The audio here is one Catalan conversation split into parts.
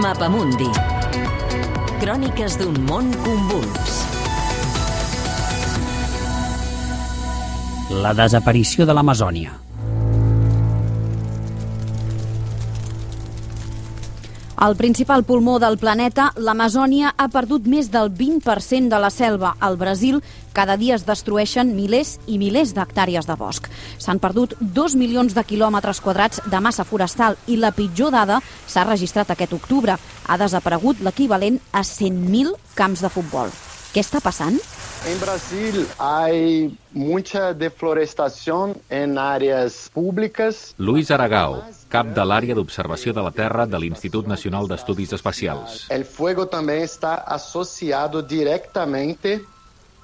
Mapamundi. Cròniques d'un món convuls. La desaparició de l'Amazònia. El principal pulmó del planeta, l'Amazònia, ha perdut més del 20% de la selva. Al Brasil, cada dia es destrueixen milers i milers d'hectàrees de bosc. S'han perdut dos milions de quilòmetres quadrats de massa forestal i la pitjor dada s'ha registrat aquest octubre. Ha desaparegut l'equivalent a 100.000 camps de futbol. Què està passant? En Brasil hay mucha deforestación en áreas públicas. Luis Aragao, cap de l'àrea d'observació de la Terra de l'Institut Nacional d'Estudis Espacials. El fuego también está asociado directamente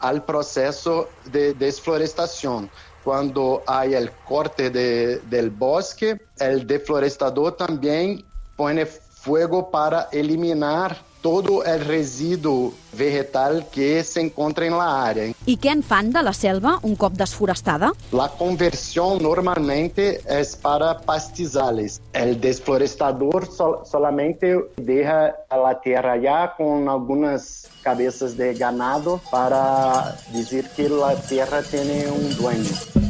al proceso de desflorestación. Cuando hay el corte de, del bosque, el deflorestador también pone fuego para eliminar todo el residuo vegetal que se encuentra en la área. I què en fan de la selva un cop desforestada? La conversión normalmente es para pastizales. El desflorestador sol- solamente deja a la tierra ya con algunas cabezas de ganado para decir que la tierra tiene un dueño.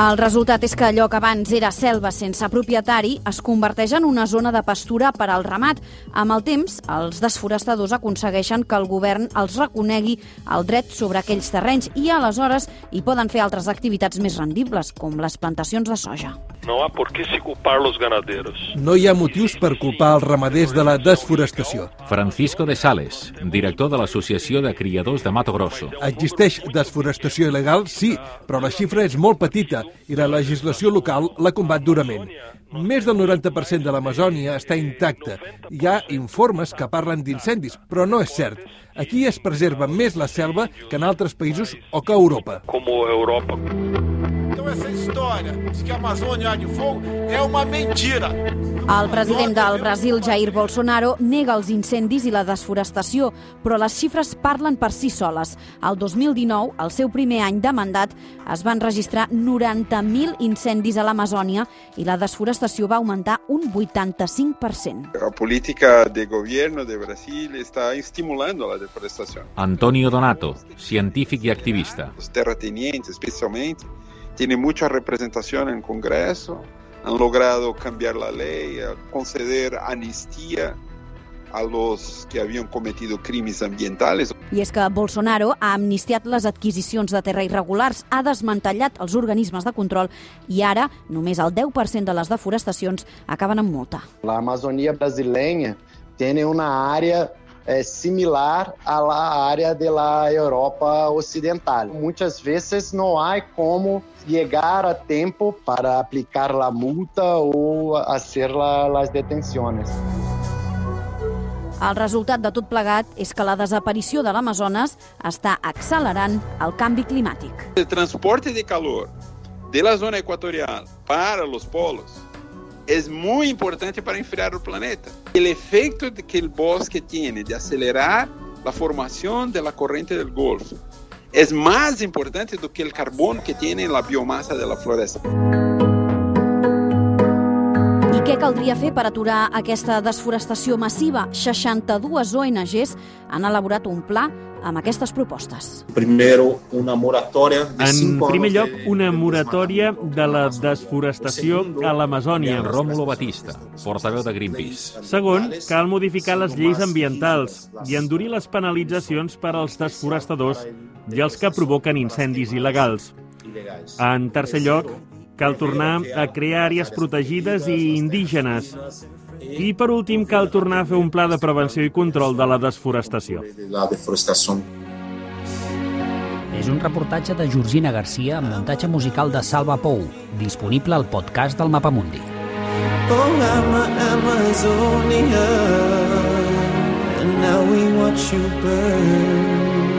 El resultat és que allò que abans era selva sense propietari es converteix en una zona de pastura per al ramat. Amb el temps, els desforestadors aconsegueixen que el govern els reconegui el dret sobre aquells terrenys i aleshores hi poden fer altres activitats més rendibles, com les plantacions de soja. Não há por que se culpar os ganadeiros. No hi ha motius per culpar els ramaders de la desforestació. Francisco de Sales, director de l'Associació de Criadors de Mato Grosso. Existeix desforestació il·legal, sí, però la xifra és molt petita i la legislació local la combat durament. Més del 90% de l'Amazònia està intacta. Hi ha informes que parlen d'incendis, però no és cert. Aquí es preserva més la selva que en altres països o que a Europa. Como a Europa. Então essa história de que a Amazônia há de fogo é uma mentira. El president del Brasil, Jair Bolsonaro, nega els incendis i la desforestació, però les xifres parlen per si soles. El 2019, el seu primer any de mandat, es van registrar 90.000 incendis a l'Amazònia i la desforestació va augmentar un 85%. La política de gobierno de Brasil está estimulando la deforestación. Antonio Donato, científic i activista. Los terratenientes, especialmente, tienen mucha representación en el Congreso, han logrado cambiar la ley, conceder amnistía a los que habían cometido crímenes ambientales. I és que Bolsonaro ha amnistiat les adquisicions de terra irregulars, ha desmantellat els organismes de control i ara només el 10% de les deforestacions acaben amb multa. La Amazonía brasileña tiene una área eh, similar a la área de la Europa Occidental. Muchas veces no hay como llegar a tiempo para aplicar la multa o hacer la- las detenciones. El resultat de tot plegat és que la desaparició de l'Amazones està accelerant el canvi climàtic. El transporte de calor de la zona ecuatorial para los polos es muy importante para enfriar el planeta. El efecto que el bosque tiene de acelerar la formación de la corriente del Golfo es más importante do que el carbono que tiene la biomasa de la floresta. Què caldria fer per aturar aquesta desforestació massiva? 62 ONGs han elaborat un pla amb aquestes propostes. Primero, una moratoria de En primer lloc, de- una moratòria de la desforestació a l'Amazònia. Rómulo Batista, portaveu de Greenpeace. Segon, cal modificar les lleis ambientals i endurir les penalitzacions per als desforestadors i els que provoquen incendis il·legals. ilegales. En tercer lloc, cal tornar a crear àrees protegides i indígenes. I, per últim, cal tornar a fer un pla de prevenció i control de la desforestació. la. És un reportatge de Georgina Garcia amb muntatge musical de Salva Pou, disponible al podcast del Mapamundi. Oh, Ama, Amazonia, and now we watch you burn.